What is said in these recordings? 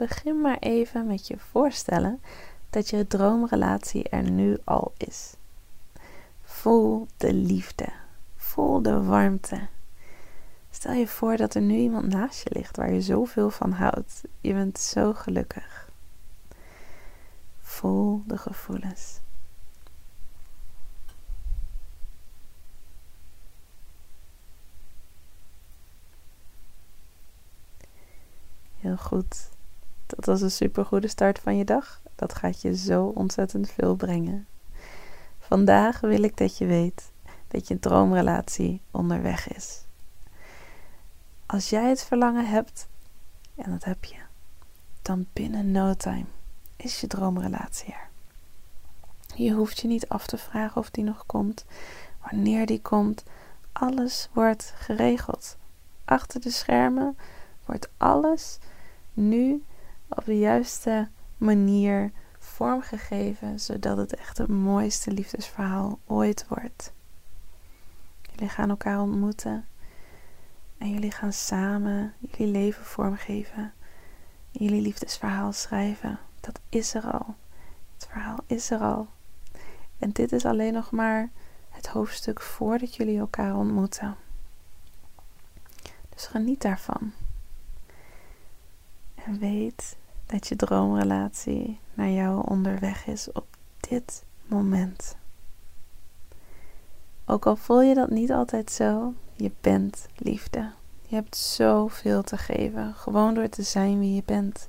Begin maar even met je voorstellen dat je droomrelatie er nu al is. Voel de liefde. Voel de warmte. Stel je voor dat er nu iemand naast je ligt waar je zoveel van houdt. Je bent zo gelukkig. Voel de gevoelens. Heel goed. Dat was een supergoede start van je dag. Dat gaat je zo ontzettend veel brengen. Vandaag wil ik dat je weet dat je droomrelatie onderweg is. Als jij het verlangen hebt, en dat heb je, dan binnen no time is je droomrelatie er. Je hoeft je niet af te vragen of die nog komt, wanneer die komt. Alles wordt geregeld. Achter de schermen wordt alles nu op de juiste manier vormgegeven, zodat het echt het mooiste liefdesverhaal ooit wordt. Jullie gaan elkaar ontmoeten en jullie gaan samen jullie leven vormgeven, jullie liefdesverhaal schrijven. Dat is er al. Het verhaal is er al. En dit is alleen nog maar het hoofdstuk voordat jullie elkaar ontmoeten. Dus geniet daarvan. En weet dat je droomrelatie naar jou onderweg is op dit moment. Ook al voel je dat niet altijd zo, je bent liefde. Je hebt zoveel te geven, gewoon door te zijn wie je bent.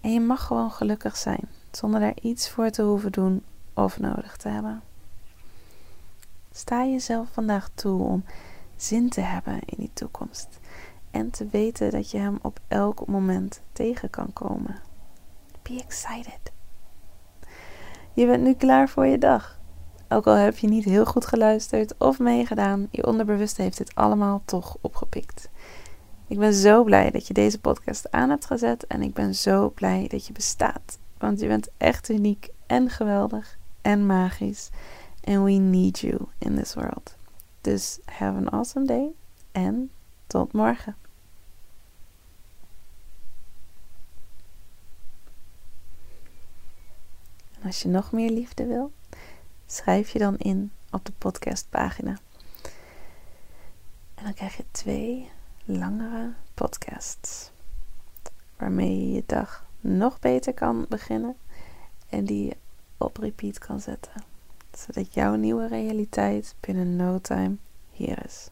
En je mag gewoon gelukkig zijn, zonder daar iets voor te hoeven doen of nodig te hebben. Sta jezelf vandaag toe om zin te hebben in die toekomst en te weten dat je hem op elk moment tegen kan komen. Be excited. Je bent nu klaar voor je dag. Ook al heb je niet heel goed geluisterd of meegedaan, je onderbewuste heeft dit allemaal toch opgepikt. Ik ben zo blij dat je deze podcast aan hebt gezet en ik ben zo blij dat je bestaat. Want je bent echt uniek en geweldig en magisch. And we need you in this world. Dus have an awesome day en tot morgen. Als je nog meer liefde wil, schrijf je dan in op de podcastpagina. En dan krijg je twee langere podcasts. Waarmee je je dag nog beter kan beginnen en die je op repeat kan zetten. Zodat jouw nieuwe realiteit binnen no time hier is.